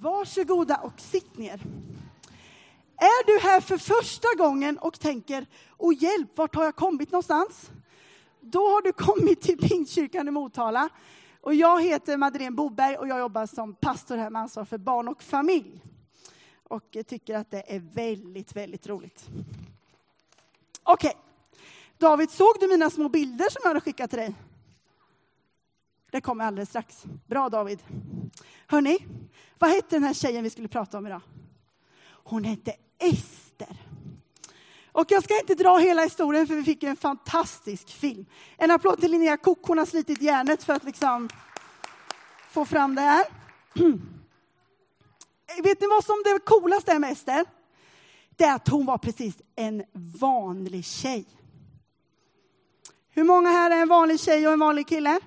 Varsågoda och sitt ner. Är du här för första gången och tänker, och hjälp, vart har jag kommit någonstans? Då har du kommit till Pingstkyrkan i Motala. Och jag heter Madeleine Boberg och jag jobbar som pastor här med ansvar för barn och familj. Och tycker att det är väldigt, väldigt roligt. Okej. Okay. David, såg du mina små bilder som jag hade skickat till dig? Det kommer alldeles strax. Bra David. Hörni, vad hette den här tjejen vi skulle prata om idag? Hon hette Ester. Och jag ska inte dra hela historien för vi fick en fantastisk film. En applåd till Linnea Kock, hon har slitit järnet för att liksom få fram det här. Vet ni vad som det coolaste är med Ester? Det är att hon var precis en vanlig tjej. Hur många här är en vanlig tjej och en vanlig kille?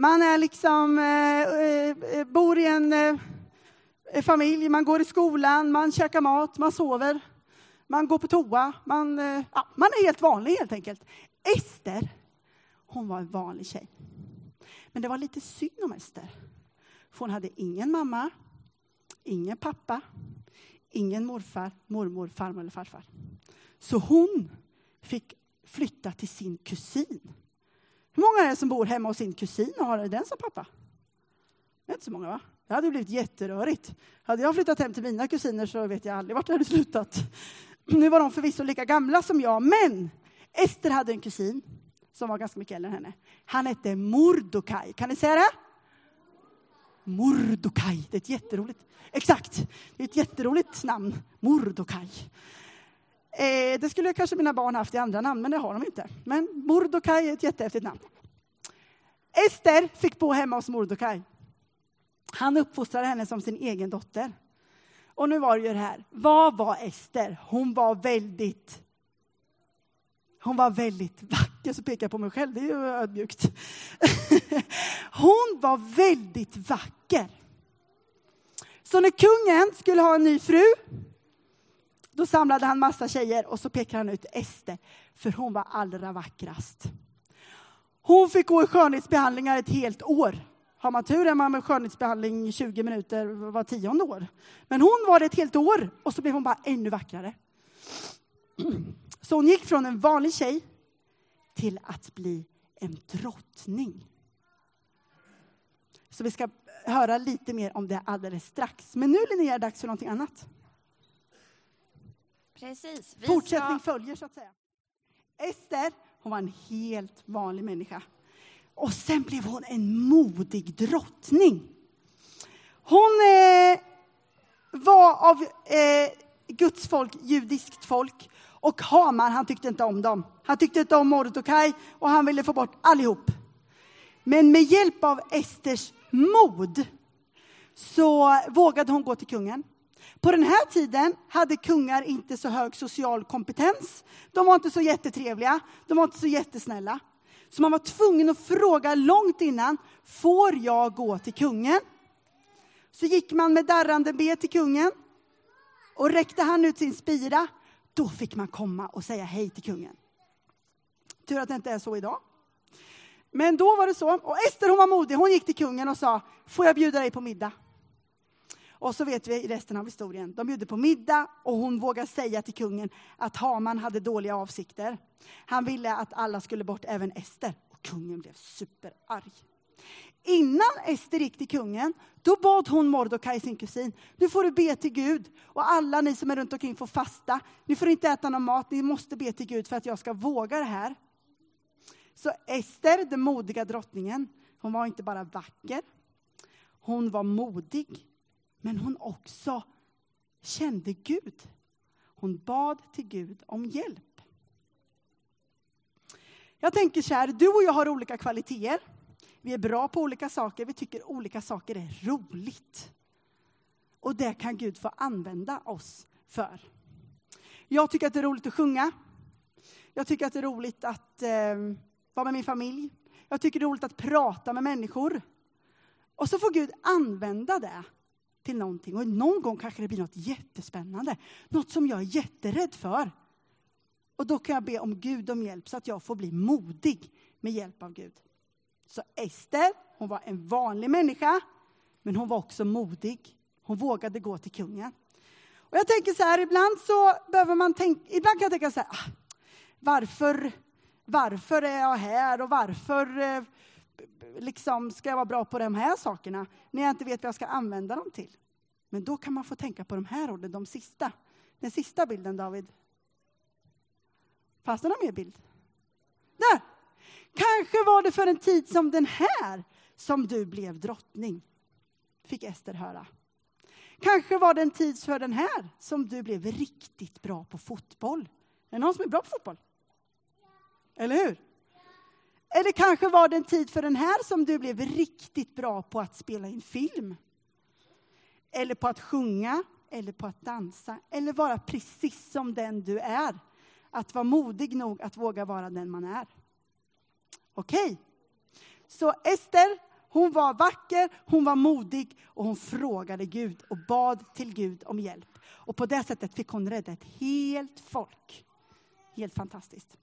Man är liksom, eh, eh, eh bor i en eh, eh, familj, man går i skolan, man käkar mat, man sover, man går på toa, man, eh, ja, man är helt vanlig helt enkelt. Ester, hon var en vanlig tjej. Men det var lite synd om Ester. För hon hade ingen mamma, ingen pappa, ingen morfar, mormor, farmor eller farfar. Så hon fick flytta till sin kusin. Hur många är det som bor hemma hos sin kusin och har den som pappa? Det är inte så många, va? Det hade blivit jätterörigt. Hade jag flyttat hem till mina kusiner så vet jag aldrig vart det hade slutat. Nu var de förvisso lika gamla som jag, men Ester hade en kusin som var ganska mycket äldre än henne. Han hette Mordokaj. Kan ni säga det? Mordokaj. Det är ett jätteroligt, exakt, det är ett jätteroligt namn. Mordokaj. Eh, det skulle kanske mina barn haft i andra namn, men det har de inte. Men Mordokaj är ett jättehäftigt namn. Ester fick bo hemma hos Mordokaj. Han uppfostrade henne som sin egen dotter. Och nu var det ju det här. Vad var Ester? Hon var väldigt hon var väldigt vacker, så pekar jag på mig själv, det är ju ödmjukt. Hon var väldigt vacker. Så när kungen skulle ha en ny fru, då samlade han massa tjejer och så pekade han ut Ester, för hon var allra vackrast. Hon fick gå i skönhetsbehandlingar ett helt år. Har man tur är man med skönhetsbehandling 20 minuter var tionde år. Men hon var det ett helt år och så blev hon bara ännu vackrare. Så hon gick från en vanlig tjej till att bli en drottning. Så vi ska höra lite mer om det alldeles strax. Men nu Linnea är det dags för någonting annat. Precis. Fortsättning ska... följer så att säga. Ester, hon var en helt vanlig människa. Och sen blev hon en modig drottning. Hon eh, var av eh, Guds folk, judiskt folk. Och Haman, han tyckte inte om dem. Han tyckte inte om Mordokaj och han ville få bort allihop. Men med hjälp av Esters mod så vågade hon gå till kungen. På den här tiden hade kungar inte så hög social kompetens. De var inte så jättetrevliga, de var inte så jättesnälla. Så man var tvungen att fråga långt innan, får jag gå till kungen? Så gick man med darrande be till kungen. Och räckte han ut sin spira, då fick man komma och säga hej till kungen. Tur att det inte är så idag. Men då var det så. Och Ester hon var modig, hon gick till kungen och sa, får jag bjuda dig på middag? Och så vet vi resten av historien. De bjuder på middag och hon vågar säga till kungen att Haman hade dåliga avsikter. Han ville att alla skulle bort, även Ester. Och kungen blev superarg. Innan Ester gick till kungen, då bad hon Mordokaj, sin kusin, nu får du be till Gud. Och alla ni som är runt omkring får fasta. Ni får inte äta någon mat, ni måste be till Gud för att jag ska våga det här. Så Ester, den modiga drottningen, hon var inte bara vacker, hon var modig, men hon också kände Gud. Hon bad till Gud om hjälp. Jag tänker så här, du och jag har olika kvaliteter. Vi är bra på olika saker, vi tycker olika saker är roligt. Och det kan Gud få använda oss för. Jag tycker att det är roligt att sjunga. Jag tycker att det är roligt att eh, vara med min familj. Jag tycker det är roligt att prata med människor. Och så får Gud använda det till någonting. Och någon gång kanske det blir något jättespännande. Något som jag är jätterädd för. Och då kan jag be om Gud om hjälp så att jag får bli modig med hjälp av Gud. Så Ester, hon var en vanlig människa, Men hon var också modig. Hon vågade gå till kungen. Och jag tänker så här, ibland så behöver man tänka, ibland kan jag tänka så här, ah, varför, varför är jag här och varför eh, liksom ska jag vara bra på de här sakerna när jag inte vet vad jag ska använda dem till? Men då kan man få tänka på de här orden, de sista. Den sista bilden, David. Fanns det någon mer bild? Där! Kanske var det för en tid som den här som du blev drottning, fick Ester höra. Kanske var det en tid för den här som du blev riktigt bra på fotboll. Är det någon som är bra på fotboll? Eller hur? Eller kanske var det en tid för den här som du blev riktigt bra på att spela in film. Eller på att sjunga, eller på att dansa, eller vara precis som den du är. Att vara modig nog att våga vara den man är. Okej? Okay. Så Ester, hon var vacker, hon var modig och hon frågade Gud och bad till Gud om hjälp. Och på det sättet fick hon rädda ett helt folk. Helt fantastiskt.